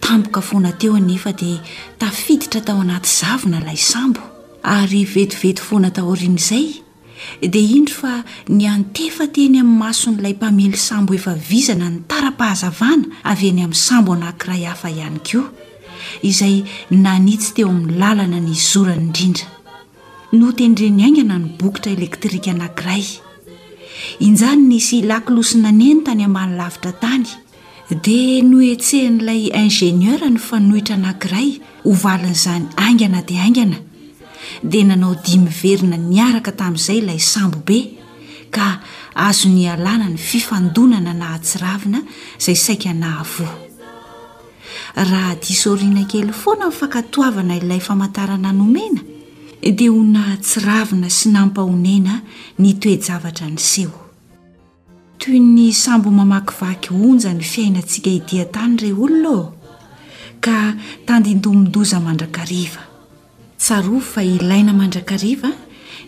Tampoka foana teo anefa dia tafiditra tao anaty zavona ilay sambo, ary vetivety foana taorian'izay dia indro fa niantefa teny amin'ny mason'ilay mpamily sambo efa vizana ny tara-pahazavana avy eny amin'ny sambo anankiray hafa ihany koa, izay nanitsy teo amin'ny lalana nizorany indrindra. Notendreny haingana ny bokotra elektrika anankiray. Injany nisy lakolosy naneno tany ambany lavitra tany. Dia nohetsehin'ilay ingénieur ny fanoitra anankiray ho valin'izany haingana dia haingana, dia nanao dihy miverina niaraka tamin'izay ilay sambo be, ka azo nialana ny fifandonana nahatsiravina izay saika nahavoa. Raha diso aoriana kely foana ny fankatoavana ilay famantarana nomena, dia ho nahatsiravina sy nampahonena ny toe-javatra niseho. Toy ny sambo mamakivaky onja ny fiainantsika ety an-tany ireo olona ô, ka tandindomin-doza mandrakariva. Tsarovy fa ilaina mandrakariva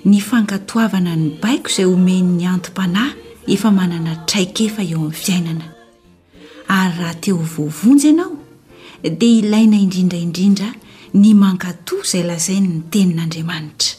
ny fankatoavana ny baiko izay omen'ny anti-panahy efa manana traikefa eo amin'ny fiainana. Ary raha te ho voavonjy ianao, dia ilaina indrindra indrindra ny mankatò izay lazain'ny Tenin'Andriamanitra.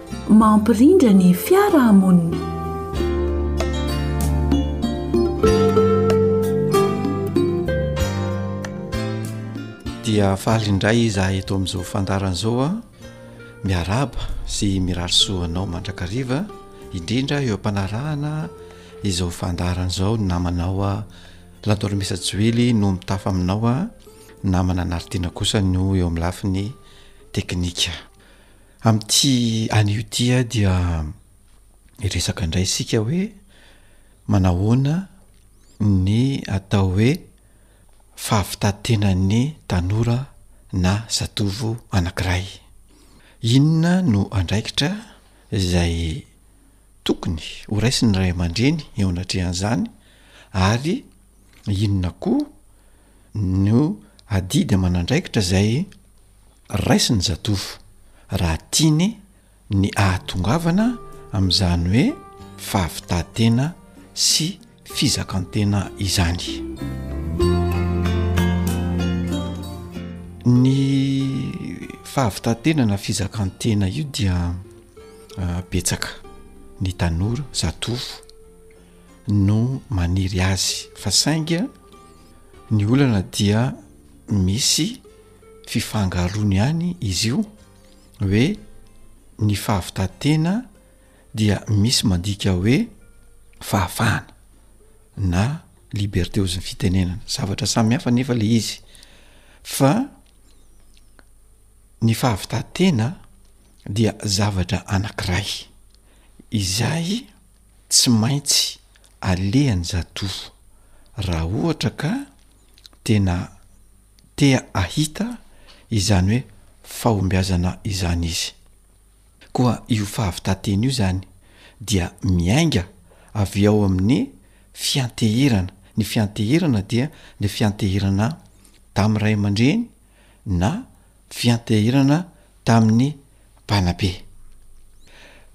mampirindra ny fiarahamonina. Dia faly indray izahay eto amin'izao fandarana izao a miaraba sy mirary soa anao mandrakariva indrindra eo am-panarahana izao fandarana izao ny namanao a lantormesa joely no mitafa aminao a namana anaritiana kosa no eo amin'ny lafiny teknika Amin'ity anio ity dia hiresaka indray isika hoe manahoana ny atao hoe fahavitan-tenan'ny tanora na zatovo anankiray. Inona no andraikitra izay tokony ho raisin'ny ray aman-dreny eo anatrehan'izany ary inona koa no adidy aman'andraikitra izay raisin'ny zatovo raha tiany ny hahatongavana amin'izany hoe fahavitantena sy fizakantena izany. Ny fahavitantena na fizakantena io dia betsaka ny tanora, zatovo no maniry azy fa saingy ny olana dia misy fifangaroany ihany izy io hoe ny fahavitantena dia misy mandika hoe fahafahana na liberte ozy ny fitenenana zavatra samy hafa nefa le izy fa ny fahavitantena dia zavatra anankiray izay tsy maintsy alehan'ny zatovo raha ohatra ka tena tea ahita izany hoe fahombiazana izany izy. Koa io fahavitan-teny io izany dia miainga avy ao amin'ny fianteherana, ny fianteherana dia ny fianteherana tamin'ny ray aman-dreny na fianteherana tamin'ny mpanabe.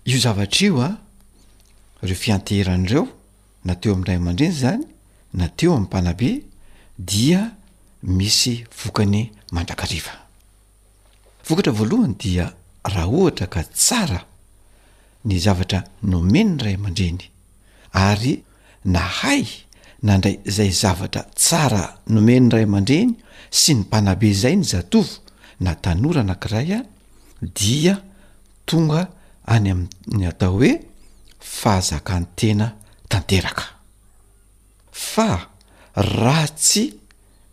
Io zavatra io, ireo fianteherana ireo, na teo amin'ny ray aman-dreny izany na teo amin'ny mpanabe dia misy vokany mandrakariva. Vokatra voalohany dia raha ohatra ka tsara ny zavatra nomen'ny ray aman-dreny ary nahay nandray izay zavatra tsara nomen'ny ray aman-dreny sy ny mpanabe izay ny zatovo na tanora anankiray dia Tonga any amin'ny atao hoe fahazakan-tena tanteraka. Fa raha tsy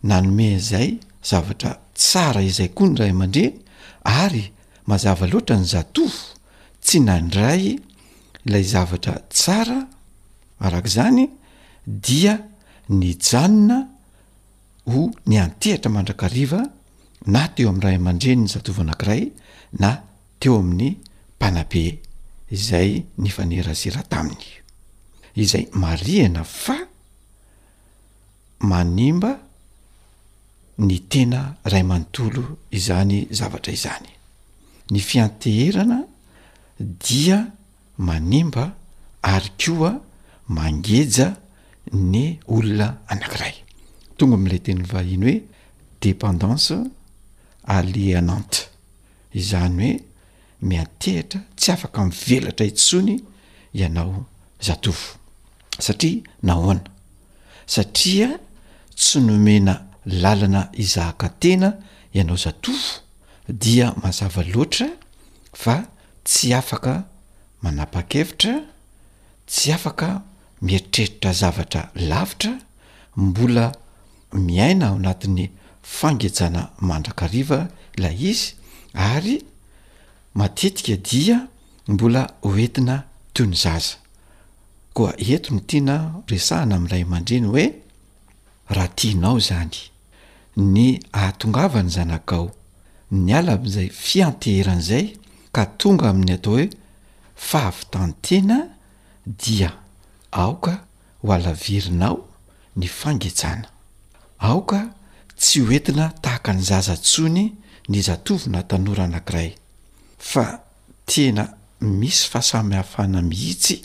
nanome izay zavatra tsara izay koa ny ray aman-dreny ary mazava loatra ny zatovo tsy nandray ilay zavatra tsara, araka izany dia nijanona ho niantehatra mandrakariva na teo amin'ny ray aman-drenin'ny zatovo anankiray na teo amin'ny mpanabe izay nifanerasera taminy, izay marihana fa manimba ny tena ray manontolo izany zavatra izany. Ny fianteherana dia. manimba ary koa mangeja ny olona anankiray. Tonga amin'ilay teny vahiny hoe dépendance aliénante, izany hoe miantehitra tsy afaka mivelatra intsony ianao zatovo. Satria nahoana? Satria tsy nomena lalana hizahaka tena ianao zatovo dia mazava loatra fa Tsy afaka manapa-kevitra, tsy afaka mieritreritra zavatra lavitra, mbola miaina ao anatin'ny fangejana mandrakariva ilay izy, ary matetika dia mbola hoentina toy ny zaza. Koa eto no tiana resahana amin'ny ray aman-dreny hoe, raha tianao izany. ny ahatongavan'ny zanakao niala amin'izay fianteherana izay ka tonga amin'ny atao hoe fahavitan-tena dia aoka ho alaverinao ny fangejana. Aoka tsy ho entina tahaka ny zaza tsony ny zatovo na tanora anankiray fa Tena misy fahasamihafana mihitsy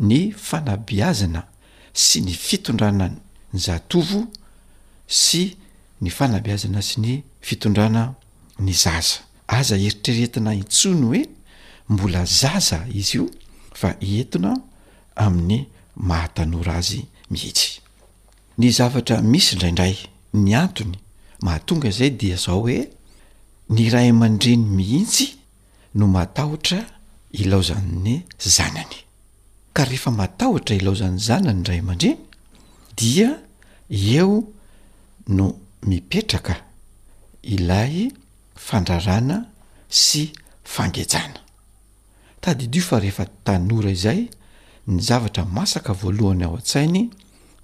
ny fanabeazana sy ny fitondrana ny zatovo sy ny fanabeazana sy ny fitondrana ny zaza. Aza eritreretina intsony hoe mbola zaza izy io fa entina amin'ny maha tanora azy mihitsy. Ny zavatra misy indraindray, ny antony mahatonga izay dia izao hoe ny ray aman-dreny mihitsy no matahotra ilaozan'ny zanany. Ka rehefa matahotra ilaozan'ny zanany ny ray aman-dreny dia eo no mipetraka ilay fandrarana sy fangejana. Tadidio fa rehefa tanora izay ny zavatra masaka voalohany ao an-tsainy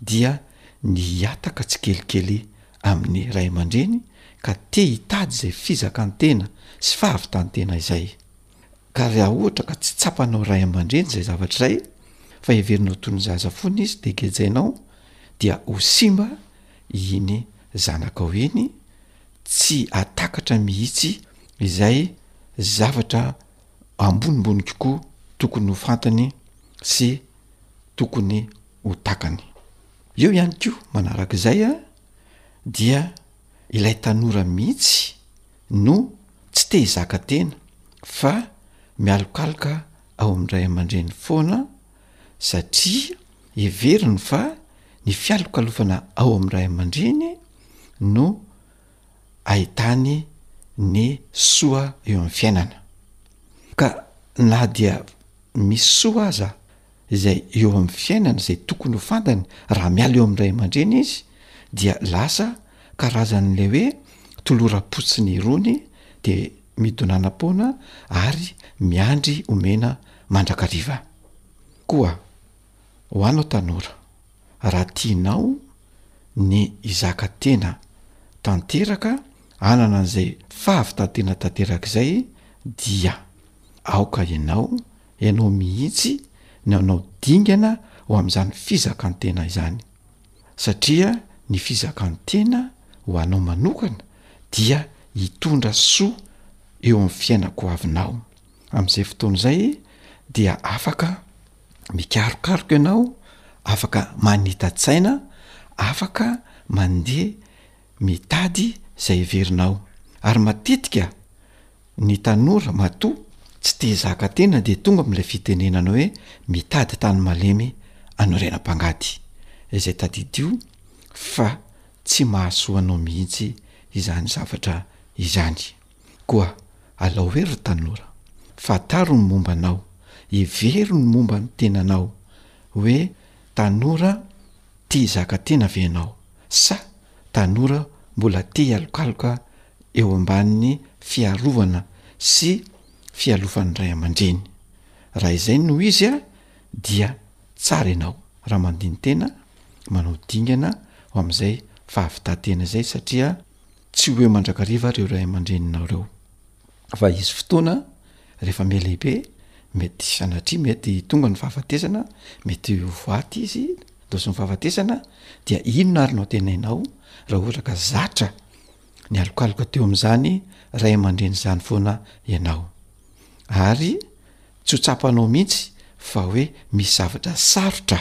dia nihataka tsikelikely amin'ny ray aman-dreny ka te hitady izay fizakan-tena sy fahavitan-tena izay. Ka raha ohatra ka tsy tsapanao ray aman-dreny izay zavatra izay fa heverinao toy ny zaza foana izy dia gejainao dia ho simba iny zanakao iny, tsy hatakatra mihitsy izay zavatra ambonimbony kokoa tokony ho fantany sy tokony ho takany. Eo ihany koa manaraka izay dia ilay tanora mihitsy no tsy te hizaka tena fa mialokaloka ao amin'ny ray aman-dreny foana satria heveriny fa ny fialokalofana ao amin'ny ray aman-dreny no ahitany ny soa eo amin'ny fiainana, ka na dia misy soa aza izay eo amin'ny fiainana izay tokony ho fantany raha miala eo amin'ny ray aman-dreny izy dia lasa karazan'ilay hoe toloram-potsiny irony de midonanam-poana ary miandry omena mandrakariva koa. Ho anao tanora, raha tianao ny hizaka tena tanteraka, hanana an'izay fahavitantena tanteraka izay dia aoka ianao, ianao mihitsy ny hanao dingana ho amin'izany fizakan-tena izany. Satria ny fizakan-tena ho anao manokana dia hitondra soa eo amin'ny fiainan-koavinao. Amin'izay fotoana izay dia afaka mikarokaroka ianao, afaka manita-tsaina, afaka mandeha mitady zay heverinao. Ary matetika ny tanora matoa tsy te hizaka tena de tonga am'lay fitenenana hoe mitady tany malemy anorenam-pangady, izay tadidio fa tsy mahasoa anao mihitsy izany zavatra izany. Koa alao hoe ry tanora, fantaro ny momba anao, hevero ny momba ny tenanao hoe tanora tia hizaka tena ve ianao sa tanora mbola te hialokaloka eo ambanin'ny fiarovana sy fialofan'ny ray aman-dreny. Raha izay no izy dia tsara ianao raha mandini-tena manao dingana ho amin'izay fahavitantena izay satria Tsy ho eo mandrakariva ireo ray aman-dreninareo. Fa hisy fotoana rehefa miha-lehibe, mety sanatria mety tonga ny fahafatesana, mety ho faty izy, ndaosin'ny fahafatesana, dia inona ary no antenainao raha ohatra ka zatra nialokaloka teo amin'izany ray aman-dreny izany foana ianao? Ary tsy ho tsapanao mihitsy fa hoe misy zavatra sarotra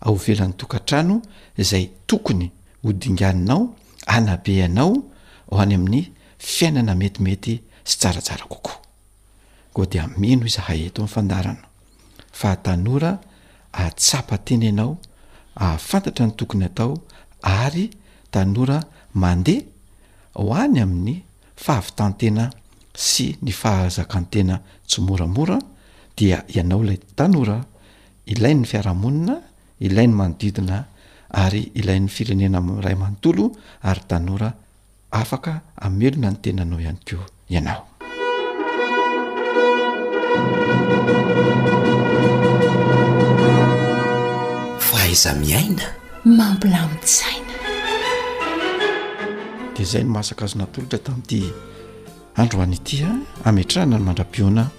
ao ivelan'ny tokantrano izay tokony ho dinganinao hanabe anao ho any amin'ny fiainana metimety sy tsaratsara kokoa. Koa dia mino izahay eto amin'ny fandaharana fa tanora hahatsapa tena ianao, hahafantatra ny tokony atao ary tanora mandeha ho any amin'ny fahavitan-tena sy ny fahazakan-tena tsimoramora dia ianao ilay tanora ilain'ny fiarahamonina Ilain'ny manodidina ary ilain'ny firenena iray manontolo ary tanora afaka hamelona ny tenanao ihany koa ianao. Fahaiza miaina mampilamin-tsaina. Dia izay ny masaka azo natolotra tamin'ity androany ity, ametrahana ny mandra-pihaona.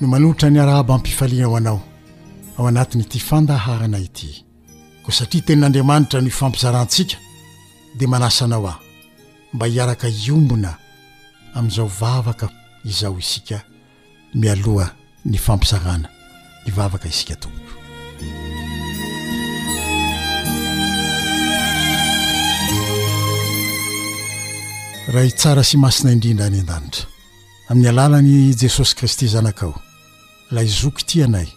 no manolotra ny arahabam-pifaliana ho anao ao anatin'ity fandaharana ity. Koa satria tenin'Andriamanitra no ifampizarantsika dia manasa anao aho mba hiaraka hiombona amin'izao vavaka izao isika mialoha ny fampizarana ny vavaka isika tompoko. Ray tsara sy masina indrindra any an-danitra. Amin'ny alalan'i Jesosy Kristy Zanakao, ilay Zoky tia anay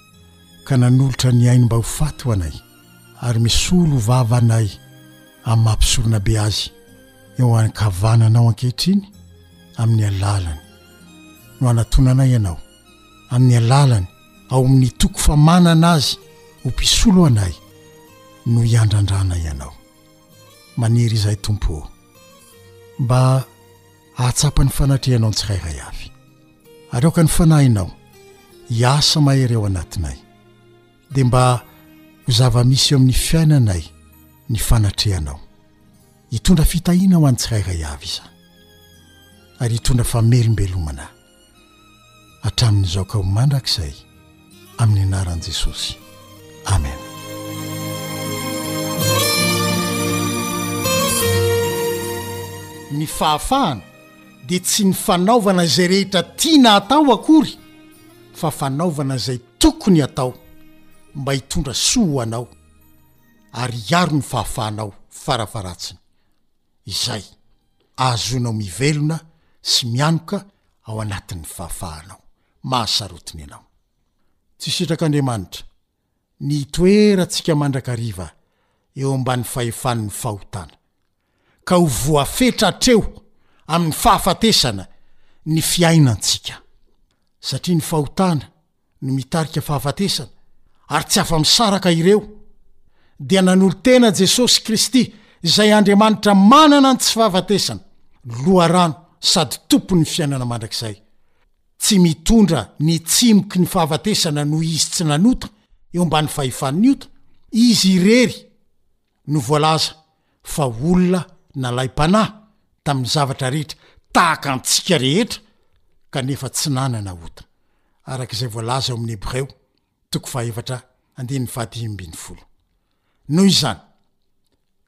ka nanolotra ny ainy mba ho faty ho anay ary misolo ho vava anay amin'ny maha mpisoronabe Azy eo ankavananao ankehitriny, amin'ny alalany no anatonanay Ianao, amin'ny alalany ao amin'ny toko fa manana Azy ho mpisolo anay no iandrandranay Ianao. Maniry izay Tompo ô. Mba. hahatsapa ny fanatrehanao ny tsirairay avy. Ary aoka ny Fanahinao hiasa mahery ao anatinay, dia mba ho zava-misy eo amin'ny fiainanay ny fanatrehanao. Hitondra fitahiana ho an'ny tsirairay avy izany, ary hitondra famelombelomana. hatramin'izao ka ho mandrakizay amin'ny anaran'i Jesosy Amen. Ny fahafahana dia tsy ny fanaovana izay rehetra tiana atao akory fa fanaovana izay tokony atao mba hitondra soa ho anao ary hiaro ny fahafahanao farafaratsiny. izay ahazoanao mivelona sy mianoka ao anatin'ny fahafahanao mahasarotiny anao. Tsy sitrak'Andriamanitra ny hitoerantsika mandrakariva eo ambany fahefan'ny fahotana, ka ho voafetra hatreo amin'ny fahafatesana ny fiainantsika, satria ny fahotana no mitarika fahafatesana ary tsy afa-misaraka ireo, dia nanolo-tena Jesosy Kristy, izay Andriamanitra manana ny tsy fahafatesana, Loharano sady Tompon'ny fiainana mandrakizay. Tsy mitondra ny tsimoky ny fahafatesana noho izy tsy nanota eo ambany fahefan'ny ota, izy irery no voalaza fa olona nalaim-panahy tamin'ny zavatra rehetra tahaka antsika rehetra kanefa tsy nanana ota, araka izay voalaza ao amin'ny Hebreo toko fahefatra andininy fahadimy ambin'ny folo. Noho izany,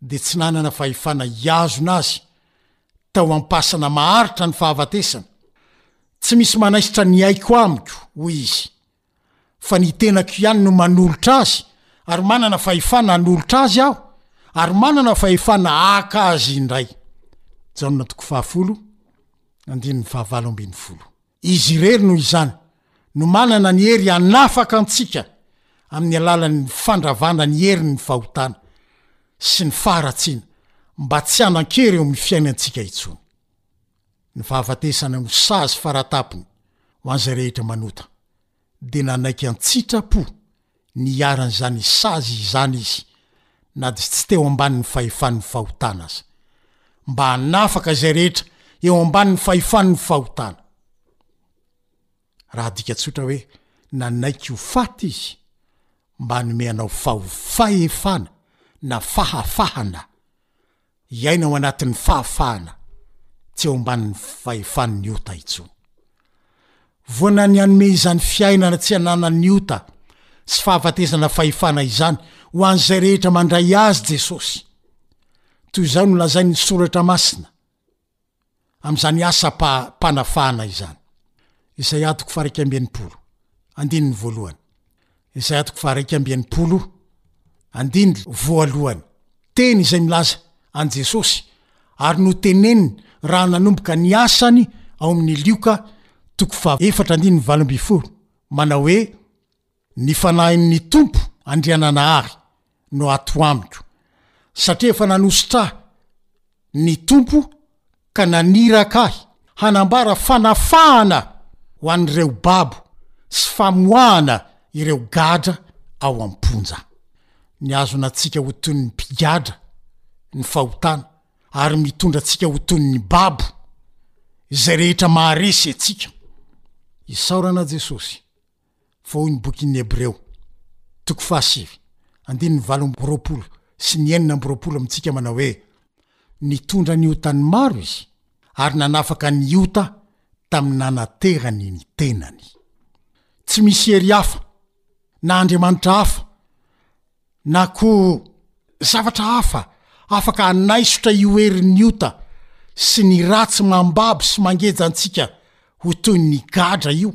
dia tsy nanana fahefana hihazona azy tao am-pasana maharitra ny fahafatesana. Tsy misy manaisotra ny aiko amiko, hoy izy. fa ny tenako ihany no manolotra azy ary manana fahefana hanolotra azy aho ary manana fahefana haka azy indray jaona toko fahafolo andininy fahavalo ambin'ny folo izy irery noho izany no manana ny hery hanafaka antsika amin'ny alalan'ny fandravana ny herin'ny fahotana sy ny faharatsiana mba tsy hanan-kery eo amin'ny fiainantsika intsony ny fahafatesana no sazy faratapony ho an'izay rehetra manota, dia nanaiky an-tsitra-po ny hiharan'izany sazy izany izy na dia tsy teo ambanin'ny fahefan'ny fahotana aza, mba hanafaka izay rehetra eo ambanin'ny fahefan'ny fahotana. Raha adika tsotra hoe nanaiky ho faty izy, mba hanome anao faho-fahefana na fahafahana, Hiaina ao anatin'ny fahafahana tsy eo ambanin'ny fahefan'ny ota intsony. Voana ny hanome izany fiainana tsy ananan'ny ota sy fahafatesana fahefana izany ho an'izay rehetra mandray azy Jesosy. Toy izao no lazain'ny Soratra Masina, amin'izany asam-panafahana izany. Izaia toko faha-iraika amby enimpolo, andininy voalohany. Izaia toko faha-iraika amby enimpolo, andininy voalohany. Teny izay milaza an'i Jesosy ary noteneniny raha nanomboka ny asany ao amin'ny Lioka toko faha-efatra andininy valo ambin'ny folo, manao hoe, Ny Fanahin'ny Tompo Andriananahary no ato amiko, satria efa nanosotra ahy ny Tompo ka naniraka ahy hanambara fanafahana ho an'ireo babo sy famoahana ireo gadra ao am-ponja. Mihazona antsika ho toy ny mpigadra ny fahotana ary mitondra antsika ho toy ny babo izay rehetra maharesy antsika. Isaorana Jesosy Voaon'ny Bokin'ny Hebreo, toko fahasivy, andininy valo amby roapolo sy ny enina amby roapolo amintsika manao hoe, Nitondra ny otan'ny maro Izy, ary nanafaka ny ota tamin'ny nanaterany ny tenany. Tsy misy hery hafa, na andriamanitra hafa, na koa zavatra hafa afaka hanaisotra io herin'ny ota sy ny ratsy mambabo sy mangeja antsika ho toy ny gadra io,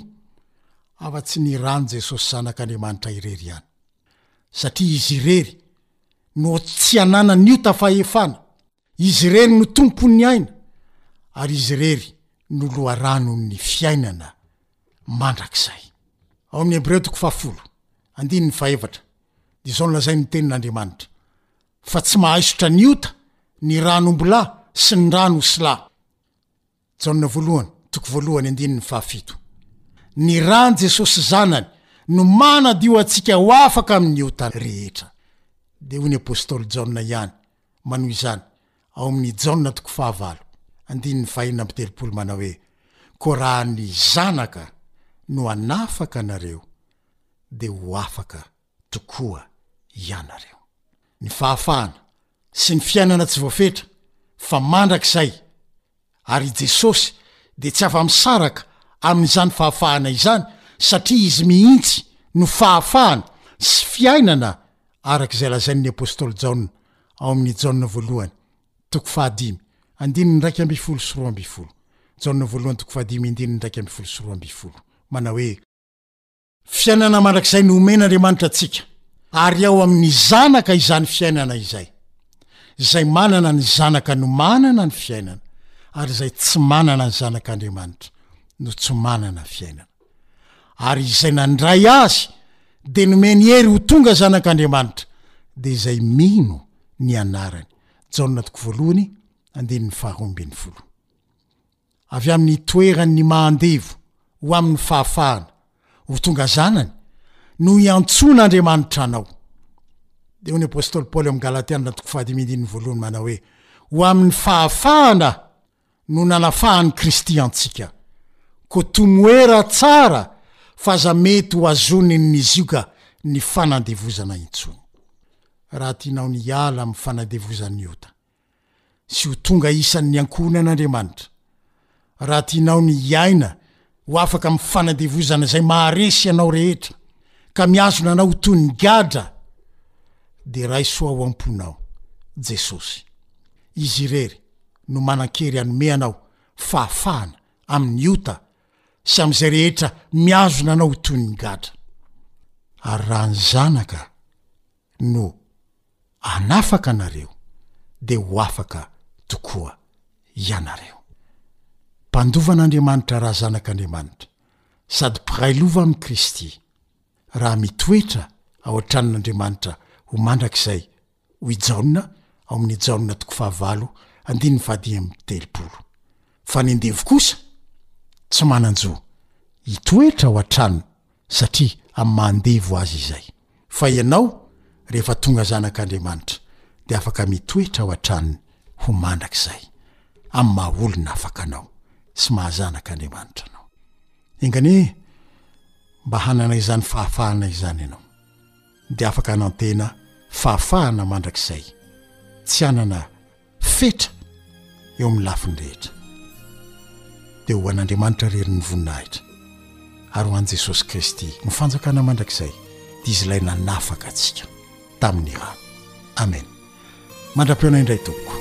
afa-tsy ny ran'i Jesosy Zanak'Andriamanitra irery ihany, satria Izy irery no tsy ananan'ny ota fahefana. Izy irery no tompon'ny aina ary Izy irery no loharanon'ny fiainana mandrakizay. Ao amin'ny Hebreo toko fahafolo, andininy fahefatra, dia izao no lazain'ny Tenin'Andriamanitra, Fa tsy mahaisotra ny ota ny ranombola sy ny rano osilahy. Jaona voalohany toko voalohany andininy fahafito. Ny ran'i Jesosy Zanany no manadio antsika ho afaka amin'ny ota rehetra. Dia hoy ny apostoly Jaona ihany manohy izany ao amin'ny Jaona toko fahavalo andininy fahenina amby telopolo manao hoe, Koa raha ny Zanaka no hanafaka anareo, dia ho afaka tokoa ianareo. Ny fahafahana sy ny fiainana tsy voafetra fa mandrakizay Ary i Jesosy dia tsy afa-misaraka amin'izany fahafahana izany, satria izy mihitsy no fahafahana sy fiainana, araka izay lazain'ny apostoly Jaona ao amin'ny Jaona voalohany toko fahadimy, andininy iraika ambin'ny folo sy roa ambin'ny folo. Jaona voalohany toko fahadimy, andininy iraika ambin'ny folo sy roa ambin'ny folo, manao hoe. Fiainana mandrakizay no omen'Andriamanitra antsika, ary ao amin'ny Zanaka izany fiainana izay. Izay manana ny Zanaka no manana ny fiainana, ary izay tsy manana ny Zanak'Andriamanitra no tsy manana fiainana. Ary izay nandray Azy dia nomeny hery ho tonga zanak'Andriamanitra, dia izay mino ny anarany. Jaona toko voalohany, andininy faharoa ambin'ny folo. avy amin' ny toeran' ny maha-andevo ho amin' ny fahafahana ho tonga zanany no iantsoan' Andriamanitra anao. Dia hoy ny apostoly Paoly amin' ny Galatiana toko fahadimy andininy voalohany manao hoe, Ho amin' ny fahafahana no nanafahan' i Kristy antsika. Koa tomoera tsara fa aza mety ho azonin' ny zioga ny fanandevozana intsony. Raha tianao ny hiala amin' ny fanandevozan' ny ota, sy ho tonga isan'ny ankohonan'Andriamanitra. Raha tianao ny hiaina ho afaka amin'ny fanandevozana izay maharesy anao rehetra, ka mihazona anao ho toy ny gadra, dia raiso ao am-ponao Jesosy. Izy irery no manan-kery hanome anao fahafahana amin'ny ota sy amin'izay rehetra mihazona anao ho toy ny gadra. Ary raha ny zanaka, no anafaka anareo dia ho afaka tokoa ianareo. Mpandovan'Andriamanitra raha zanak'Andriamanitra sady mpiray lova amin'i Kristy raha mitoetra ao an-tranon'Andriamanitra ho mandrakizay hoy i Jaona ao amin'ny Jaona toko fahavalo andininy fahadimy amby telopolo fa ny andevo kosa tsy manan-jo hitoetra ao an-trano satria amin'ny maha andevo azy izay. Fa ianao, rehefa tonga zanak'Andriamanitra, dia afaka mitoetra ao an-tranony ho mandrakizay, amin'ny maha olona afaka anao sy maha zanak'Andriamanitra anao. Enga anie mba hanana izany fahafahana izany ianao, dia afaka hanantena fahafahana mandrakizay, tsy hanana fetra eo amin'ny lafiny rehetra, dia ho an'Andriamanitra irery ny voninahitra, ary ho an'i Jesosy Kristy no fanjakana mandrakizay, dia Izy Ilay nanafaka antsika tamin'ny rany. Amena. Mandra-peona indray tompoko.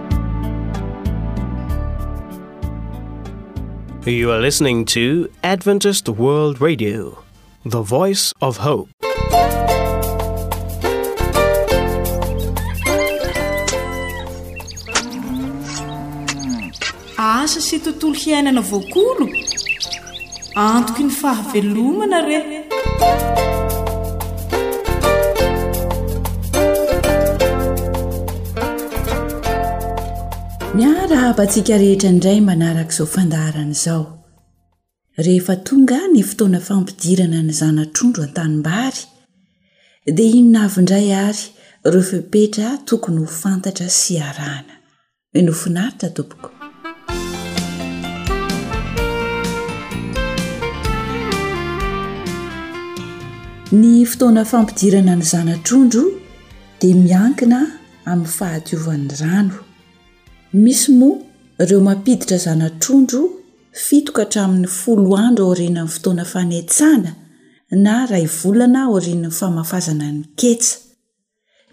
you are listening to adventised world radio the voice of hope asa sy tontolo hiainana voakolo Antoky ny fahavelomana re! Miarahaba antsika rehetra indray manaraka izao fandaharana izao. Rehefa tonga ny fotoana fampidirana ny zana-trondro an-tanimbary, dia inona avy indray àry ireo fepetra tokony ho fantatra sy iarahana? Mino finaritra tompoko. Ny fotoana fampidirana ny zanatrondro dia miankina amin'ny fahadiovan'ny rano. Misy moa ireo mampiditra zanatrondro fito ka hatramin'ny folo andro aorianan'ny fotoana fanetsana na iray volana aorian'ny famafazana ny ketsa.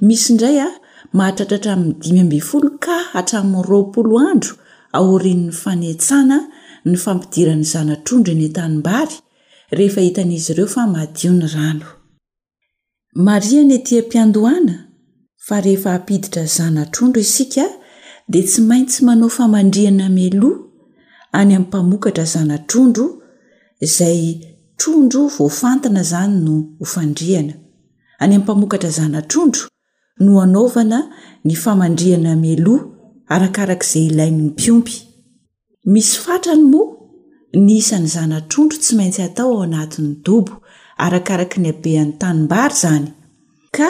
Misy indray a, mahatratra hatramin'ny dimy ambin'ny folo ka hatramin'ny roapolo andro aorian'ny fanetsana ny fampidiran'ny zana-trondro eny an-tanimbary rehefa hitan'izy ireo fa madio ny rano. Marihana ety am-piandohana fa rehefa hampiditra zana-trondro isika dia tsy maintsy manao famandrihana mialoha any amin'ny mpamokatra zana-trondro izay trondro voafantina izany no hofandrihana. any amin'ny mpamokatra zana-trondro no hanaovana ny famandrihana mialoha arakaraka izay ilain'ny mpiompy. Misy fatrany moa ny isan'ny zana-trondro tsy maintsy atao ao anatin'ny dobo arakaraka ny habean'ny tanimbary izany ka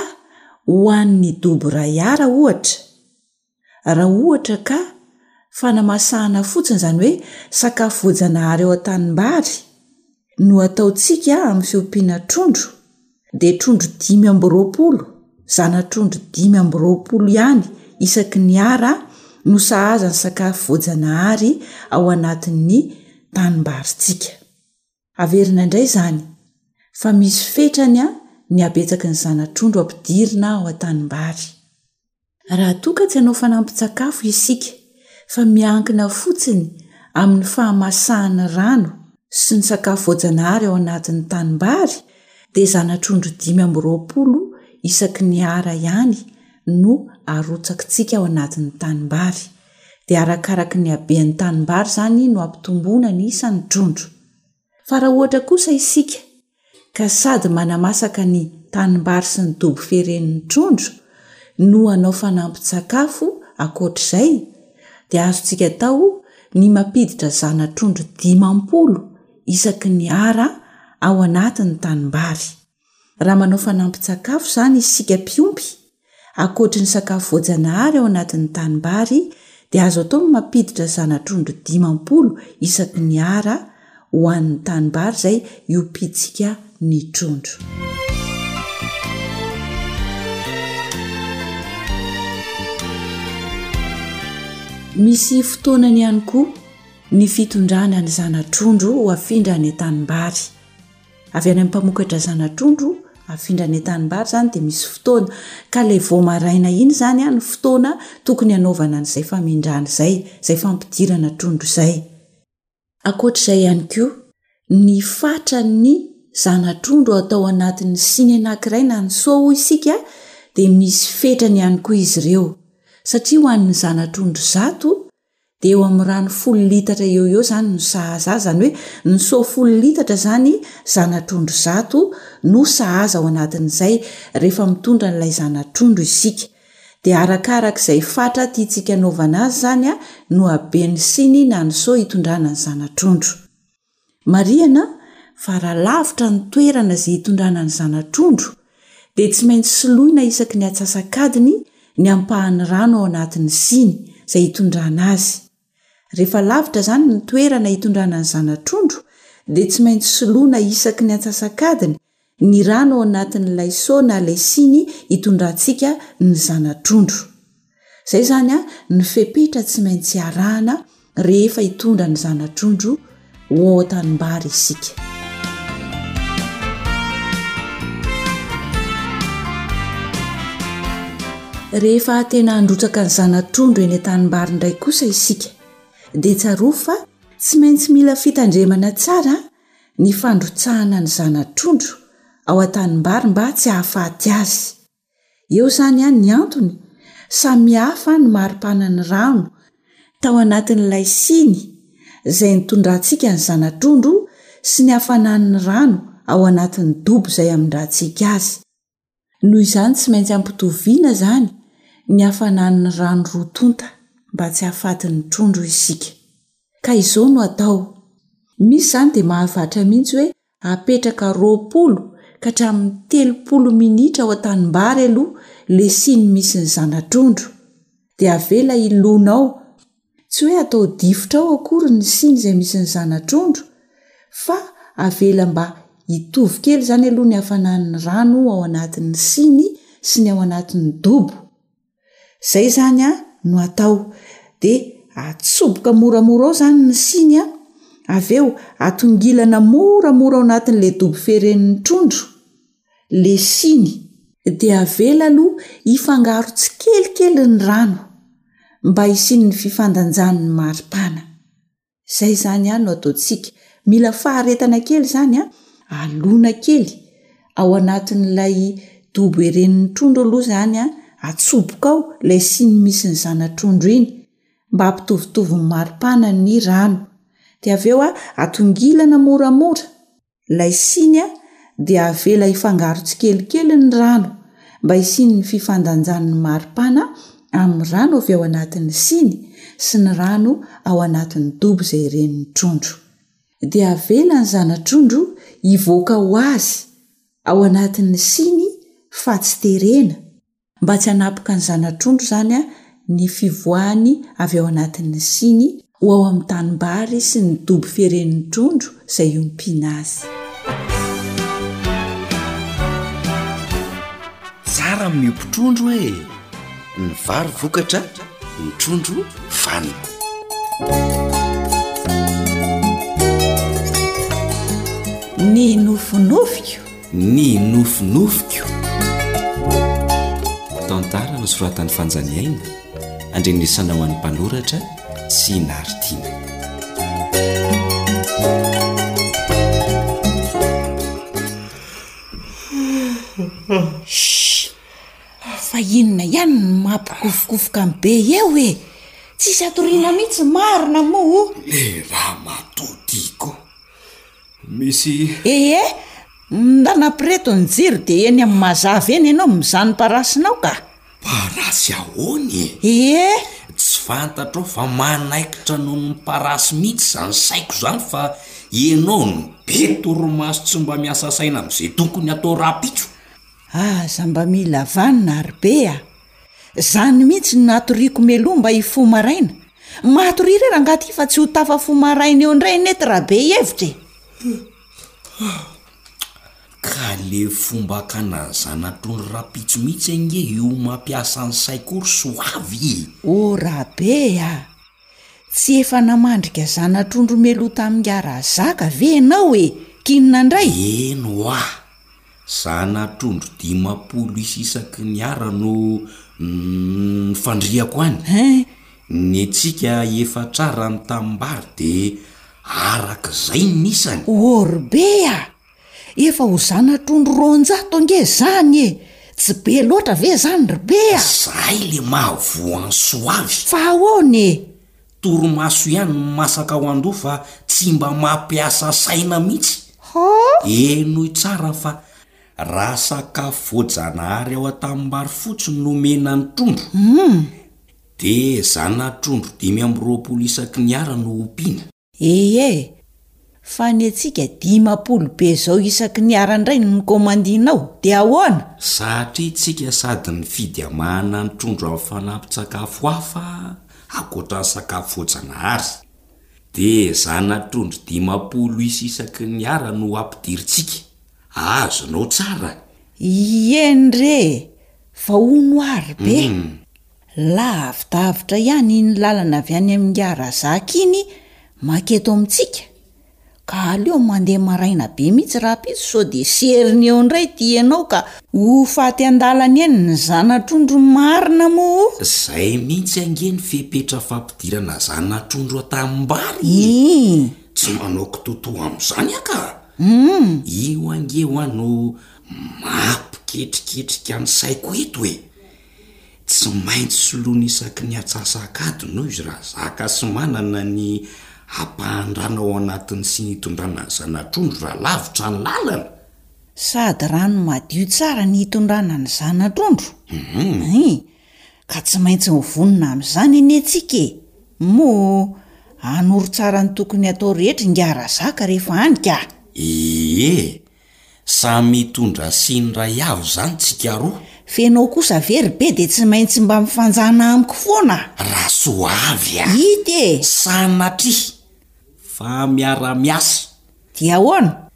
ho an'ny dobo iray ara ohatra, Raha ohatra ka fanamasahana fotsiny, izany hoe sakafo voajanahary ao an-tanimbary, no ataontsika amin'ny fiompiana trondro, dia trondro dimy amby roapolo, zana-trondro dimy amby roapolo ihany isaky ny Ar no sahaza ny sakafo voajanahary ao anatin'ny tanimbarintsika. Averina indray izany fa misy fetrany an ny habetsaky ny zana-trondro ampidirina ao an-tanimbary. Raha toa ka tsy hanao fanampin-tsakafo isika fa miankina fotsiny amin'ny fahamasahan'ny rano sy ny sakafo voajanahary ao anatin'ny tanimbary dia zana-trondro dimy amby roapolo isaky ny Ar ihany no arotsakitsika ao anatin'ny tanimbary. dia arakaraky ny haben'ny tanimbary izany no ampitomboana ny isan'ny trondro. Fa raha ohatra kosa isika ka sady manamasaka ny tanimbary sy ny dobo feren'ny trondro no hanao fanampin-tsakafo ankoatr'izay dia azontsika atao ny mampiditra zana-trondro dimampolo isaky ny ara ao anatin'ny tanimbary. Raha manao fanampin-tsakafo izany isika mpiompy, ankoatry ny sakafo voajanahary ao anatin'ny tanimbary, dia azo atao ny mampiditra zana-trondro dimampolo isaky ny ara ho an'ny tanimbary izay iompiantsika ny trondro. Misy fotoanany ihany koa ny fitondrana ny zana-trondro ho afindra any an-tanimbary. avy any amin'ny mpamokatra zana-trondro afindra any an-tanimbary izany dia misy fotoana ka ilay vao maraina iny izany ny fotoana tokony hanaovana an'izay famindrana izay, izay fampidirana trondro izay. Ankoatra izay ihany koa, ny fatran'ny zana-trondro atao anatin'ny siny anankiray na ny seau hoy isika dia misy fetrany ihany koa izy ireo satria ho an'ny zana-trondro zato Dia eo amin'ny rano folo litatra eo ho eo izany no sahaza azy, izany hoe ny seau folo litatra izany zana-trondro zato no sahaza ao anatin'izay rehefa mitondra an'ilay zana-trondro isika. Dia arakaraka izay fatra tiantsika hanaovana azy izany no haben'ny siny na ny seau hitondrana ny zana-trondro. Marihana fa raha lavitra ny toerana izay hitondrana ny zana-trondro, dia tsy maintsy soloina isaky ny atsasak'adiny ny ampahan'ny rano ao anatin'ny siny izay hitondrana azy. Rehefa lavitra izany ny toerana hitondrana ny zana-trondro, dia tsy maintsy soloina isaky ny atsasak'adiny Ny rano ao anatin'ilay seau na ilay siny itondrantsika ny zana-trondro. Izay izany an, ny fepetra tsy maintsy arahana rehefa hitondra ny zana-trondro ho ao an-tanimbary isika. Rehefa tena handrotsaka ny zana-trondro eny an-tanimbary indray kosa isika dia tsarovy fa tsy maintsy mila fitandremana tsara ny fandrotsahana ny zana-trondro ao an-tanimbary mba tsy hahafaty azy. Eo izany ihany ny antony, samihafa ny maripana ny rano tao anatin'ilay siny izay nitondrantsika ny zana-trondro sy ny hafanan'ny rano ao anatin'ny dobo izay amindrantsika azy. Noho izany, tsy maintsy ampitoviana izany ny hafanan'ny rano roa tonta mba tsy hahafatin'ny trondro isika. Ka izao no atao, misy izany dia mahavatra mihitsy hoe apetraka roapolo ka hatramin'ny telopolo minitra ao an-tanimbary aloha ilay siny misy ny zana-trondro, dia avela hilona ao Tsy hoe atao difotra ao akory ny siny izay misy ny zana-trondro fa avela mba hitovy kely izany aloha ny hafanan'ny rano ao anatin'ny siny sy ny ao anatin'ny dobo. Izay izany no atao. Dia atsoboka moramora ao izany ny siny, avy eo atongilana moramora ao anatin'ilay dobo feren'ny trondro. lesiny, dia avela aloha hifangaro tsikelikely ny rano mba hisian'ny fifandanjan'ny maripana. Izay izany no ataontsika. Mila faharetana kely izany, alona kely ao anatin'ilay dobo eren'ny trondro aloha izany, atsoboka ao ilay siny misy ny zana-trondro iny mba hampitovitovy ny maripana ny rano. Dia avy eo atongilana moramora. Ilay siny dia avela hifangaro tsikelikely ny rano mba hisian'ny fifandanjan'ny maripana amin'ny rano avy ao anatin'ny siny sy ny rano ao anatin'ny dobo izay ren'ny trondro. Dia avela ny zana-trondro hivoaka ho azy ao anatin'ny siny fa tsy terena. mba tsy hanapoka ny zana-trondro izany ny fivoahany avy ao anatin'ny siny ho ao amin'ny tanimbary sy ny dobo fieren'ny trondro izay iompiana azy. Tsara ny miompy trondro e! Ny vary vokatra, ny trondro vanona. Ny nofinofiko! Ny nofinofiko. Tantara nosoratan'i Fanjaniaina, andrenesana ho an'ny mpanoratra sy Naritiana. Fa inona ihany ny mampikofokofoka amin'ny be eo e? Tsisy atoriana mihitsy marina moa o! Efa matoa tiako. Misy. Ehe! Ndana preto ny jiro dia eny amin'ny mazava eny ianao mizaha parasinao ka! Parasy ahoana e? Ehe! Tsy fantatrao fa manaikitra noho ny parasy mihitsy izany saiko izany fa ianao no be torimaso tsy mba miasa saina amin'izay tokony atao rahampitso! Aza mba mila vanona ry be a! Zany mihitsy no natoriako meloa mba hifoha maraina. Matoria re rangah ty fa tsy ho tafafoha maraina eo indray nety raha be hevitra e. Ka le fomba akanan'ny zanatron'i Rapitso mihitsy ange io mampiasa ny saiko ry soavy e. O Rabe a! Tsy efa namandrika zanatrondro meloa tamin'ingahy Razaka ve ianao e? K'inona indray? Eny hoa. Zana trondro dimampolo isa isaky ny ara no nifandrihako any. Hein! Ny antsika efatra ara ny tanimbary de araka izay ny isany. Orbe a! Efa ho zana trondro roanjato ange zany e! Tsy be loatra ve zany ry be a! Zay le mahavoa ansoavy. Fa ahoana e! Torimaso ihany no masaka ao andoha fa tsy mba mampiasa saina mihitsy. Henoy tsara fa raha sakafo voajanahary ao an-tanimbary fotsiny no omena ny trondro, dia zanatrondro dimy amby roapolo isaky ny ara no ompiana. Ee, Fa ny antsika dimampolo be izao isaky ny ara-ndray no nikomandianao, dia ahoana? Satria tsika sady mifidy amahana ny trondro amin'ny fanampin-tsakafo hafa ankoatra ny sakafo voajanahary, dia zana-trondro dimampolo isa isaky ny ara no ampidirintsika. Azonao tsara? Ie, ndre! Fa hono ary be! Lavidavitra ihany iny lalana avy any amin'i Ngiarazaka iny manka eto amintsika ka aleo mandeha maraina be mihitsy rahampitso sao dia seriny eo indray ity ianao ka ho faty an-dalana eny ny zana-trondro marina moa o! Izay mihitsy ange ny fepetra fampidirana zana-trondro an-tanimbary e! Hum! Tsy manao kitoatoa amin'izany aho ka! Hum! Io ange hoa no mampiketriketrika ny saiko eto e! tsy maintsy soloina isaky ny atsasak'adiny hoy izy raha zaka sy manana ny ampahan-drano ao anatiny sy ny hitondrana ny zanatr'ondry raha lavitra ny lalana. Sady rano madio tsara ny hitondrana ny zanatr'ondro? Ii, Ka tsy maintsy mivonona amin'izany anie tsika e! Moa hanoro tsara ny tokony hatao rehetra ingahy raha zaka rehefa any ka? Ie, Samy mitondra siny ray avy zany tsika roa. F'enao kosa ve ry be de tsy maintsy mba mifanjana amiko foana? Rasoavy a! Ity e! Sanatria fa miara-miasa. Dia ahoana?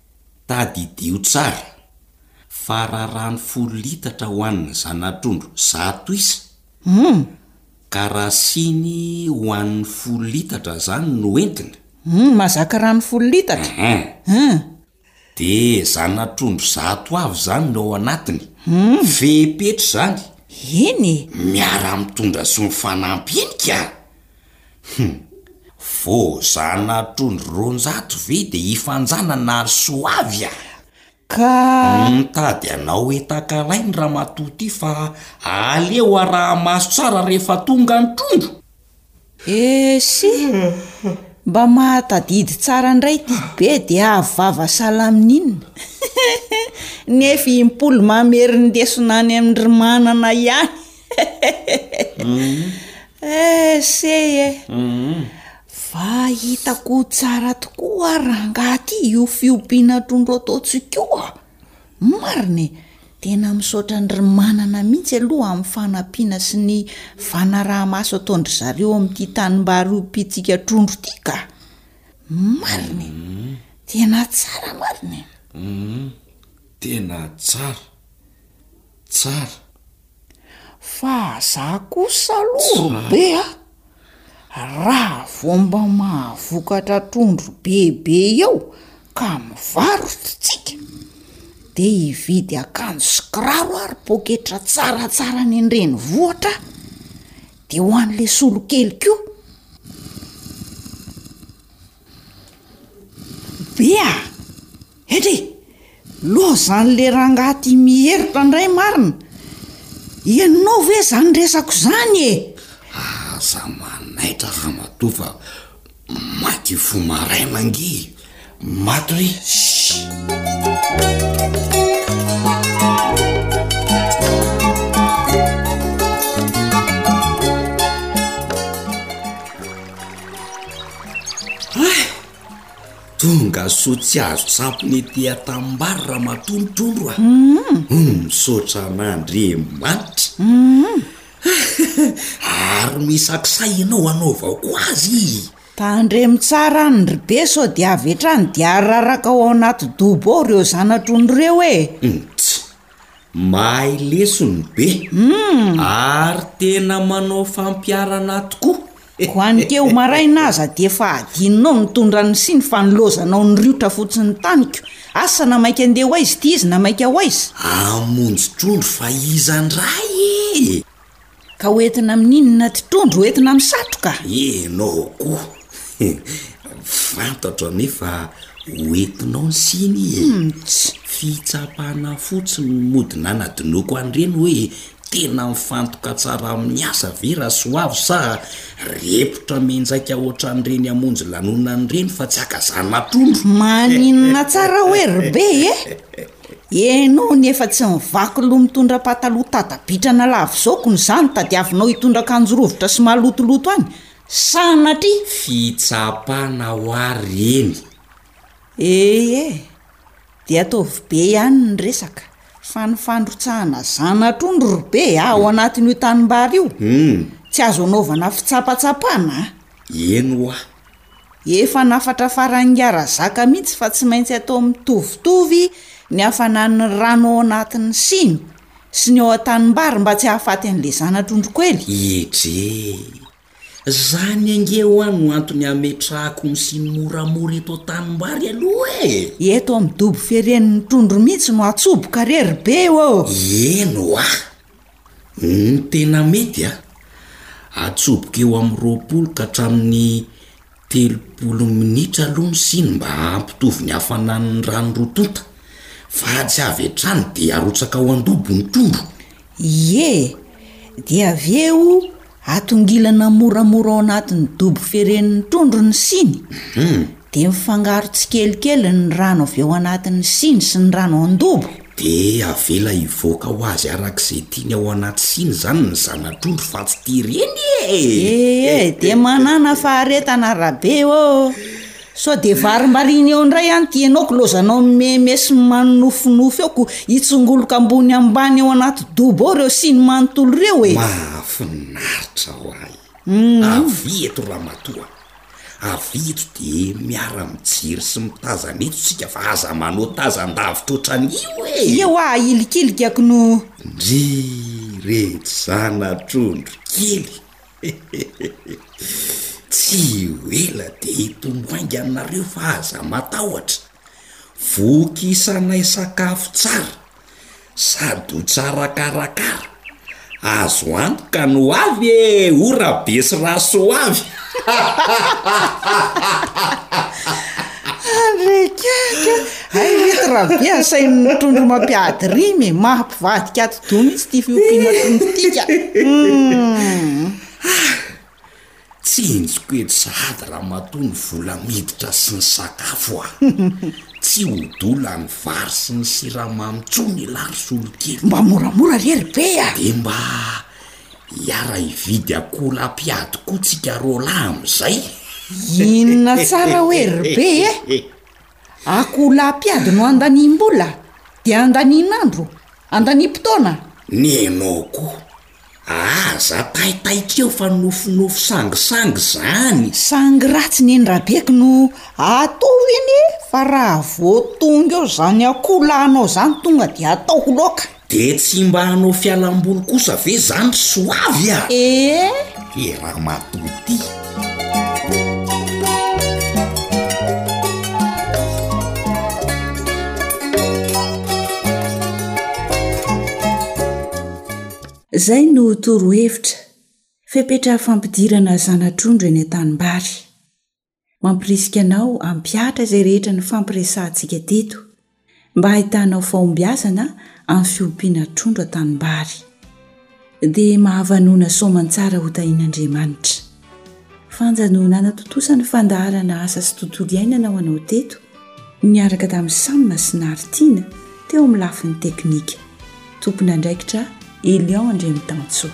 Tadidio tsara fa raha rano folo litatra ho an'ny zana-trondro zato isa, Humm. ka raha siny ho an'ny folo litatra zany no entina. Humm, mahazaka rano folo litatra? Humm. De zanatrondro zato avy zany no ao anatiny? Fepetra zany? Eny e! Miara mitondra sy mifanampy eny ka! Hum! Vao zanatrondro roanjato ve de hifanjanana ry soavy a! Ka! Mitady anao etakalainy ramatoa ty fa aleo araha-maso tsara rehefa tonga ny trondro! Esy! Mba mahatadidy tsara indray ity be dia avo vava salaminina nefa i Mpoly mamerin'indesona any amin-dry Manana ihany Esy e! Va hitako ho tsara tokoa ho'a rangahy ity io fiompiana trondro ataontsika io a! Marina e! Tena misaotra an-dry Manana mihitsy aloha amin'ny fanampiana sy ny fanaraha-maso ataon-dry zareo amin'ity tanimbary ompiantsika trondro ity ka! Marina e! Tena tsara marina e! Tena tsara! Tsara! Fa za kosa aloha robe a! Raha vao mba mahavokatra trondro bebe eo ka mivarotra tsika de hividy akanjo sy kiraro ary poketra tsaratsara any an-drenivohitra a! De ho an'le solokely koa! Be a! Hetra e! Lozan'le rangahy ty mihiritra ndray marina! Henonao ve zany resako zany e! Aza manaitra ramatoa fa maty io fo maraina ange e! Maty re! Hay! Tonga soa tsy azo sampona ety Antanimbary ramatoa ny trondro a! Misaotra an'Andriamanitra! Ary misakisay ianao hanaovako azy i! Tandremo tsara any ry be sao dia avy hatrany dia araraka ao anaty dobo ao ireo zana-trondro ireo e! Ts. Mahay lesony be. Ary tena manao fampiharana tokoa. Koa ny keo maraina aza dia efa adinonao nitondra ny siny fa nilaozanao niriotra fotsiny taniko. Asa na maika andeha ho aiza ity izy na maika ho aiza? Hamonjy trondro fa iza ndray e! Ka ho entina amin'ny inona ty trondro? Ho entina amin'ny satroka? Ianao koa he! Fantatro anie fa ho entinao ny siny e! Ts. Fitsapana fotsiny no mody nanadinoako an'ireny hoe tena mifantoka tsara amin'ny asa ve Rasoavo sa repotra mianjaika ohatran'ireny hamonjy lanonana ireny fa tsy hakazana trondro? Maninona tsara hoe ry be e! Enony efa tsy mivaky loha mitondra pataloha tatabitrana lava izao kony izany tadiavinao hitondra akanjo rovitra sy malotoloto any? Sanatria! Fitsapana ho ahy reny! Ee, dia ataovy be ihany ny resaka, fa ny fandrotsahana zanatr'ondry ry be a ao anatin'io tanimbary io, tsy azo anaovana fitsapatsapana a! Eny hoa! Efa nafatra faran'ingahy Razaka mihitsy fa tsy maintsy atao mitovitovy ny hafanan'ny rano ao anatin'ny siny sy ny ao an-tanimbary mba tsy hahafaty an'ilay zana-trondro koely. Edrey! Zany ange hoa no antony hametrahako ny siny moramora eto an-tanimbary aloha e! Eto amin'ny dobo firen'ny trondro mihitsy no atsoboka re ry be ô! Eny hoa! Ny tena mety a! Atsoboka eo amin'ny roapolo ka hatramin'ny telopolo minitra aloha ny siny mba hampitovy ny hafanan'ny rano roa tonta. Fa tsy avy hatrany dia arotsaka ao an-dobo ny trondro. Ie, dia avy eo Atongilana moramora ao anatin'ny dobo feren'ny trondro ny siny, dia mifangaro tsikelikely ny rano avy ao anatin'ny siny sy ny rano an-dobo. Dia avela hivoaka ho azy araka izay tiany ao anaty siny izany ny zana-trondro fa tsy tia ireny e! Ee, dia manana faharetana ara-be ô! Sao dia vary marine eo indray any ity enao kilozanao meme sy manofinofy eo ko hitsongoloka ambony ambany ao anaty dobo ao ireo siny manontolo ireo e mahafinaritra ho ahy mm. avy eto ramatoa avy eto dia miara mijery sy mitazana eto tsika fa aza manao tazan-davitra ohatran'io e eo aho ahilikilikako no ndry retsy zanatrondro kely Tsy ho ela dia hitombo haingana nareo fa aza matahotra. Voky isanay sakafo tsara sady ho tsara karakara. Azo antoka ny ho avy e, hoy Rabe sy Rasoavy. Andrey Kiaka, hay ve ity Rabe asain'ny trondro mampiady rima e, maha mpivadika ato. Doa mihitsy ity fiompiana tondrotika ah! Tsinjoko eto sahady ramatoa ny vola miditra sy ny sakafo ah! Tsy ho doa lany vary sy ny siramamy intsony i Larisolokely. Mba moramora re ry Be ah! Dia mba hiara hividy akora ampiady koa tsika roalahy amin'izay. Inona tsara hoe ry Be eh? Akoholahy mpiady no andaniam-bola? Dia andanian'andro? Andaniam-potoana? Nenao koa! Aza taitaitra eo fa nofinofy sangisangy izany! Sangy ratsy neny Rabeko no atao ve anie fa raha vao tonga eo izany akoholahinao izany tonga dia atao ho laoka? De tsy mba hanao fialamboly kosa ve zany ry soavy a? Eeh! Eh ramatoa ty! Zay no toro hevitra, fepetra fampidirana zana-trondro eny an-tanimbary. Mampirisika anao hampihatra izay rehetra nifampiresahantsika teto, mba hahitanao fahombiazana amin'ny fiompiana trondro an-tanimbary. Dia mahavanona soamantsara hotahian'Andriamanitra. Fanjanona nanatontosa ny fandaharana Asa sy Tontolo Iainana ho anao teto Niaraka tamin'i Sam sy Nartine teo amin'ny lafiny teknika, tompon'andraikitra Elion Andriamitantsoa.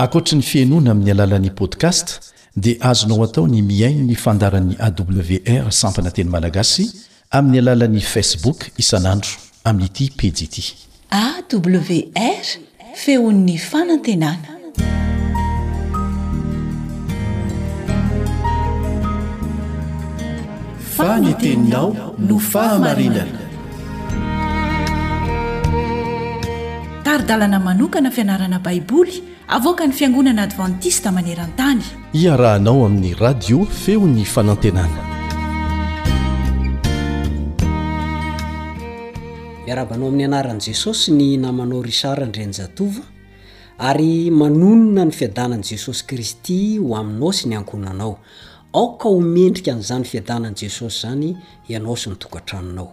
Ankoatry ny fihainoana amin'ny alalan'ny podcast dia azonao atao ny mihaino ny fandaharan'ny AWR sampana teny malagasy Amin'ny alalan'ny Facebook isan'andro amin'ity pejy ity. AWR, feon'ny fanantenana. Fa ny teninao no fahamarinana. Tari-dalana manokana fianarana Baiboly. Avoakan'ny Fiangonana Advantista maneran-tany. Iarahanao amin'ny Radio Feon'ny Fanantenana. Miarahaba anao amin'ny anaran'i Jesosy ny namanao Richard Andrianjatovo ary manonona ny fiadanan'i Jesosy Kristy ho aminao sy ny ankohonanao. Aoka ho mendrika an'izany fiadanan'i Jesosy izany ianao sy ny tokantranonao.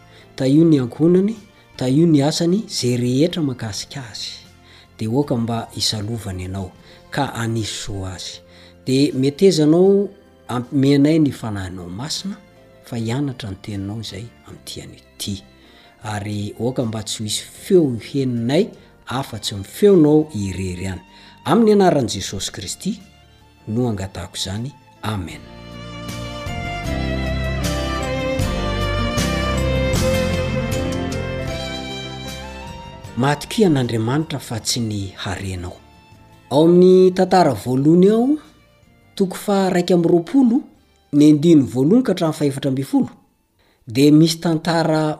Tahio ny ankohonany, tahio ny asany, ze rehetra makasika azy de oka mba hisalovany anao ka anisy soa azy. De meteza anao ampimenay ny fanahinao masina fa hianatra ny teninao izay amty anio ty. Ary oka mba tsy ho hisy feo heninay afatsy ny feonao irery any. Aminy anaran Jesosy Kristy. no angatahako izany. Amen. Mahatokia an'Andriamanitra fa tsy ny harenao. Ao amin'ny tantara voalohany ao, toko faha raika amin'ny roapolo, ny andininy voalohany ka hatramin'ny fahefatra ambin'ny folo, dia misy tantara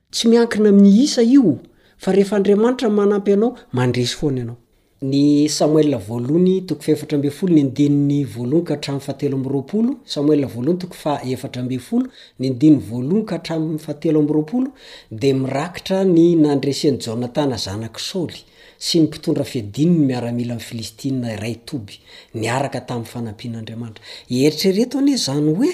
Tsy miankina amin'ny isa io fa rehefa Andriamanitra manampy anao, mandresy foana ianao. Ny Samoela voalohony toko fahefatra ambin'ny folo ny andininy voalohony ka hatramin'ny fahatelo amby roapolo, Samoela voalohony toko faha efatra ambin'ny folo ny andininy voalohany ka hatramin'ny fahatelo amby roapolo dia mirakitra ny nandresen'i Jonatana zanak'i Saoly sy ny mpitondra fiadiany ny miaramilan'i Filistina iray toby niaraka tamin'ny fanampian'Andriamanitra. Eritrereto anie izany hoe.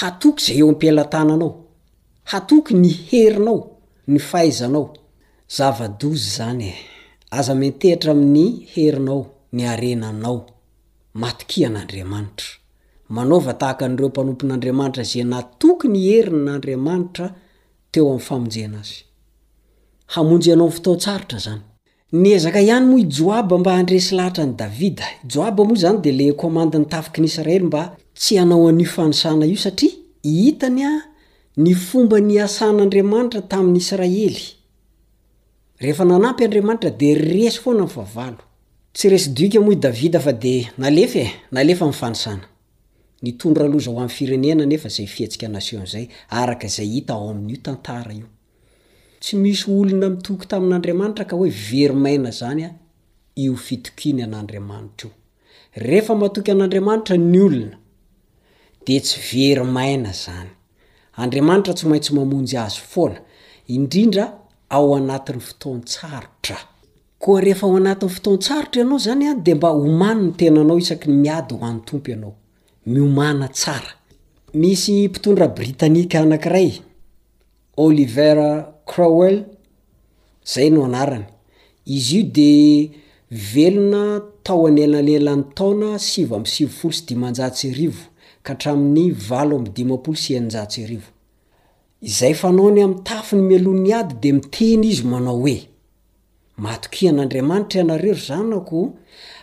Hatoky izay eo am-pelatananao. Hatoky ny herinao, ny fahaizanao. Zava-doza izany e! Aza miantehitra amin'ny herinao, ny harenanao. Matokia an'Andriamanitra. Manaova tahaka an'ireo mpanompon'Andriamanitra izay natoky ny herin'Andriamanitra teo amin'ny famonjena azy. Hamonjy anao amin'ny fotoan-tsarotra izany. Niezaka ihany moa i Joaba mba handresy lahatra an'i Davida. I Joaba moa izany dia ilay komandin'ny tafiky ny Israely mba tsy hanao an'io fanisana io satria hitany ny fomba niasan'Andriamanitra tamin'ny Israely. Rehefa nanampy Andriamanitra dia resy foana ny fahavalo. Tsy resy doika moa i Davida fa dia nalefa e! Nalefa ny fanisana. Nitondra loza ho an'ny firenena anefa izay fihetsika naseho an'izay, araka izay hita ao amin'io tantara io. Tsy misy olona mitoky tamin'Andriamanitra ka hoe very maina zany an io fitokiany an'Andriamanitra io. Refa matoky an'Andriamanitra ny olona de tsy very maina zany. Andriamanitra tsy maintsy mamonjy azy foana, indrindra ao anatin'ny fotoan-tsarotra. Koa refa ao anatin'ny fotoan-tsarotra ianao zany an de mba omano ny tenanao isaky ny miady ho an'ny Tompo ianao. miomàna tsara. Misy mpitondra Britanika anankiray, Oliver Crowell zay no anarany, izy io de velona tao anelanelan'ny taona sivy amby sivifolo sy dimanjato sy arivo ka hatramin'ny valo amby dimampolo sy eninjato sy arivo. Izay fanaony amin'ny tafiny mialoha ny ady dia miteny izy manao hoe, Matokia an'Andriamanitra ianareo ry zanako o,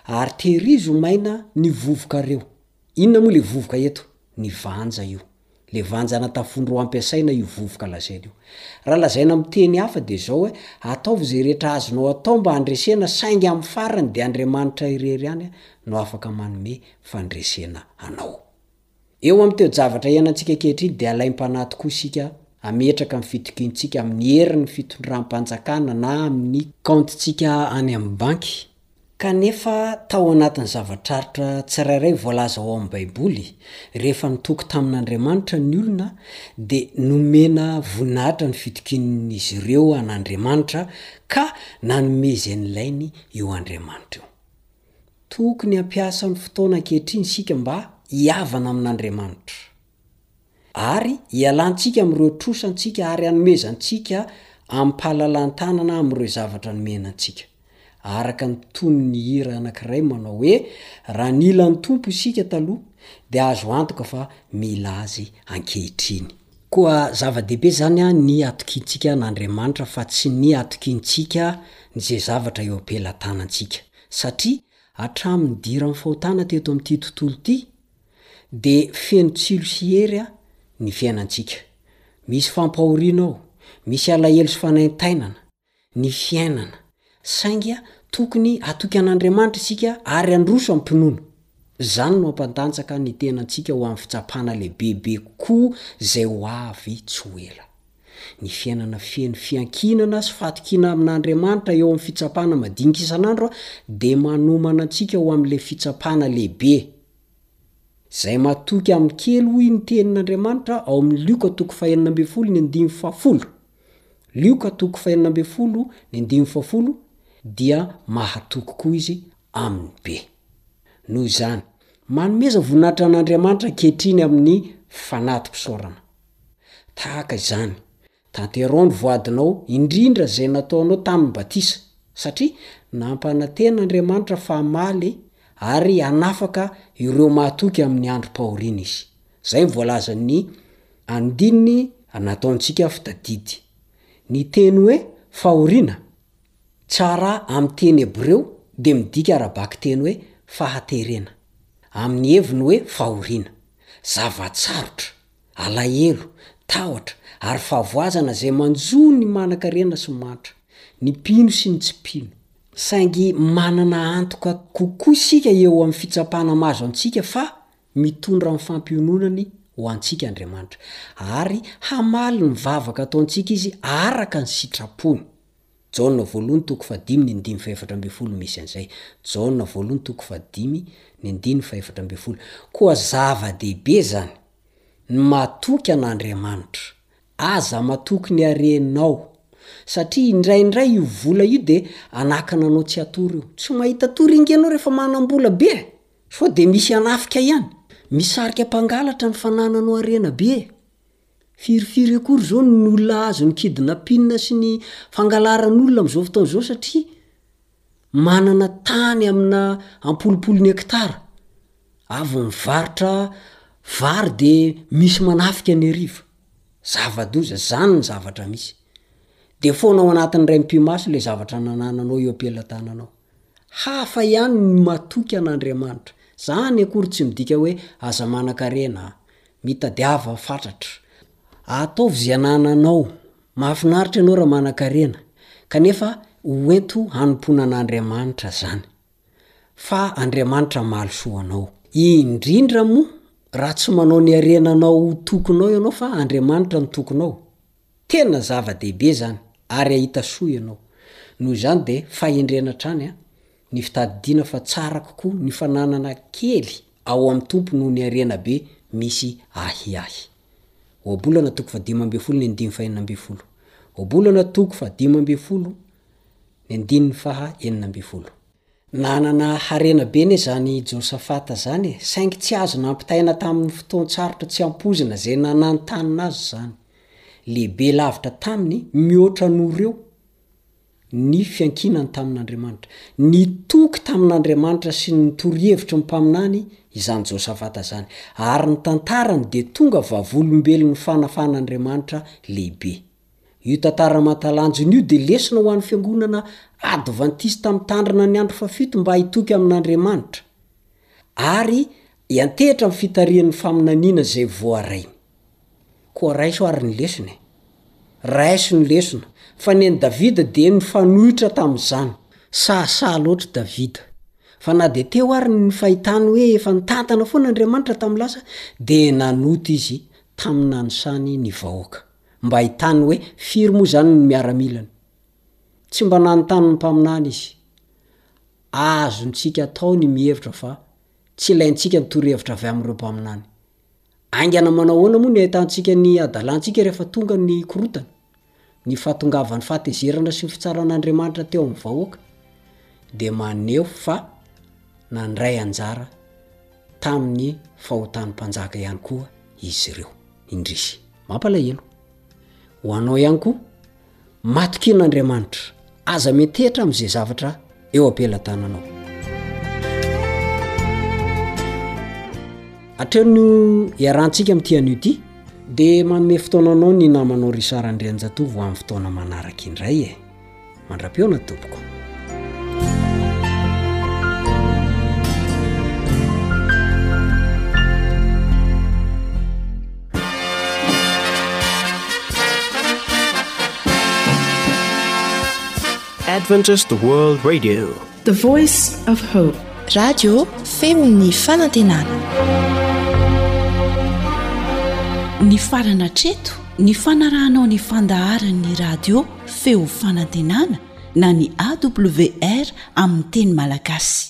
ary tehirizo maina ny vovokareo. Inona moa ilay vovoka eto? Ny vanja io. Ilay vanjana tafondro hampiasaina io vovoka lazaina io. Raha lazaina amin'ny teny hafa dia izao hoe, ataovy izay rehetra azonao atao mba handresena saingy amin'ny farany dia Andriamanitra irery ihany no afaka manome fandresena anao. Eo amin'ny toe-javatra iainantsika ankehitriny dia alaim-panahy tokoa isika hametraka ny fitokiantsika amin'ny herin'ny fitondram-panjakana na amin'ny kaontintsika any amin'ny banky. Kanefa, tao anatin'ny zava-tsarotra tsirairay voalaza ao amin'ny Baiboly, rehefa nitoky tamin'Andriamanitra ny olona, dia nomena voninahitra ny fitokian'izy ireo an'Andriamanitra, ka nanome izay nilainy io Andriamanitra io. Tokony hampiasa ny fotoana ankehitriny isika mba hihavana amin'Andriamanitra, ary hialantsika amin'ireo trosa antsika ary hanomezantsika amim-pahalalan-tanana amin'ireo zavatra nomena antsika. Araka ny tonon'ny hira anankiray manao hoe, Raha nila ny Tompo isika taloha, dia azo antoka fa mila Azy ankehitriny. Koa zava-dehibe izany ny hatokiantsika an'Andriamanitra fa tsy ny hatokiantsika ny izay zavatra eo am-pelatanantsika. satria hatramin'ny nidiran'ny fahotana teto amin'ity tontolo ity dia feno tsilo sy hery ny fiainantsika. Misy fampahoriana ao, misy alahelo sy fanaintainana ny fiainana, saingy tokony hatoky an'Andriamanitra isika ary handroso am-pinoana. Izany no hampantanjaka ny tenantsika ho amin'ny fitsapana lehibebe kokoa izay ho avy tsy ho ela. Ny fiainana feno fiankinana sy fatokiana amin'Andriamanitra eo amin'ny fitsapana madinika isan'andro dia manomana antsika ho amin'ilay fitsapana lehibe. Izay matoky amin'ny kely hoy ny tenin'Andriamanitra ao amin'ny Lioka toko fahenina ambin'ny folo ny andininy fahafolo, Lioka toko fahenina ambin'ny folo ny andininy fahafolo, dia mahatoky koa izy aminy be. Noho izany, manomeza voninahitra an'Andriamanitra ankehitriny amin'ny fanati-pisaorana. Tahaka izany, tanterao ny voadinao, indrindra izay nataonao tamin'ny batisa, satria nampanantena Andriamanitra fa hamaly ary hanafaka ireo mahatoky amin'ny androm-pahoriana Izy. Izay no voalazan'ny andininy nataontsika fitadidy. Ny teny hoe fahoriana, tsara amin'ny teny hebreo, dia midika ara-bakiteny hoe fahaterena. Amin'ny heviny hoe fahoriana. Zava-tsarotra alahelo, tahotra, ary fahavoazana izay manjo ny manankarena sy mantra, ny mpino sy ny tsy mpino. Saingy manana antoka kokoa isika eo amin'ny fitsapana mahazo antsika fa mitondra ny fampiononany ho antsika Andriamanitra, ary hamaly ny vavaka ataontsika Izy araka ny sitrapony. Jaona voalohony toko fahadimy ny andiny fahefatra ambin'ny folo misy an'izay. Jaona voalohony toko fahadimy ny andiny fahefatra ambin'ny folo. Koa zava-dehibe izany, ny matoky an'Andriamanitra. Aza matoky ny harenao. Satria indraindray io vola io dia anakana anao tsy hatory io. Tsy mahita tory inge ianao rehefa manam-bola be e! Sao dia misy hanafika ihany? Misarika mpangalatra ny fanananao harena be e! Firy firy akory izao ny olona azon'ny kidnapping sy ny fangalaran'olona amin'izao fotoana izao satria manana tany amina ampolipolony hectare avy mivarotra vary de misy manafika any hariva, zava-doza, zany ny zavatra misy, de foana ao anatin'ny iray mpimasy le zavatra nanananao eo am-pelatananao, hafa ihany ny matoky an'Andriamanitra, zany akory tsy midika hoe aza manankarena an! Mitadiava fatratra. Ataovy izay anananao. Mahafinaritra ianao raha manan-karena, kanefa hoento hanompoana an'Andriamanitra izany. Fa Andriamanitra hamaly soa anao. Indrindra moa raha tsy manao ny harenanao ho tokinao ianao fa Andriamanitra no tokinao. Tena zava-dehibe izany ary hahita soa ianao. Noho izany dia fahendrena hatrany an! Ny fitadidiana fa tsara kokoa ny fananana kely ao amin'ny Tompo noho ny harena be misy ahiahy. Ohabolana toko fahadimy ambin'ny folo ny andininy faha enina ambin'ny folo. Ohabolana toko fahadimy ambin'ny folo ny andininy faha enina ambin'ny folo. Nanana harena be anie izany i Josafata izany e, saingy tsy azo nampitaina tamin'ny fotoan-tsarotra tsy ampoizina izay nananontanona azy izany. Lehibe lavitra taminy mihoatra an'o reo. ny fiankinany tamin'Andriamanitra. Nitoky tamin'Andriamanitra sy ny torohevitry ny mpaminany izany Josafata izany, ary ny tantarany dia tonga vavolombelon'ny fanafan'Andriamanitra lehibe. Io tantara mahatalanjona io dia lesona ho an'ny Fiangonana Advantista Mitandrina ny Andro Fahafito mba hitoky amin'Andriamanitra ary hiantehitra amin'ny fitarihan'ny faminaniana izay voarainy. Koa raiso ary ny lesona e! Raiso ny lesona, fa ny an'i Davida dia nifanohitra tamin'izany. Sahasaha loatra i Davida. Fa na dia teo ary ny fahitany hoe efa nitantana foana Andriamanitra tamin'ny lasa, dia nanota izy tamin'ny nanisany ny vahoaka, mba hahitany hoe firy moa izany ny miaramilany. Tsy mba nanontany ny mpaminany izy. Azontsika atao ny mihevitra fa tsy ilaintsika ny torohevitra avy amin'ireo mpaminany. Haingana manao ahoana moa ny ahitantsika ny hadalantsika rehefa tonga ny korontana? Ny fahatongavan'ny fahatezerana sy ny fitsaran'Andriamanitra teo amin'ny vahoaka dia maneho fa nandray anjara tamin'ny fahotan'ny mpanjaka ihany koa izy ireo. Indrisy! Mampalahelo ho anao ihany koa Matokiana Andriamanitra, aza metehitra amin'izay zavatra eo am-pelatananao. Hatreo no iarahantsika amin'ity anio ity, dia manome fotoananao ny namanao Richard Andrianjatovo ho amin'ny fotoana manaraka indray e. Mandra-piona tompoko. Adventist World Radio The Voice of Hope Radio Femon'ny Fanantenana Ny farana treto ny fanarahanao ny fandaharan'ny radio Feo Fanantenana na ny AWR amin'ny teny Malagasy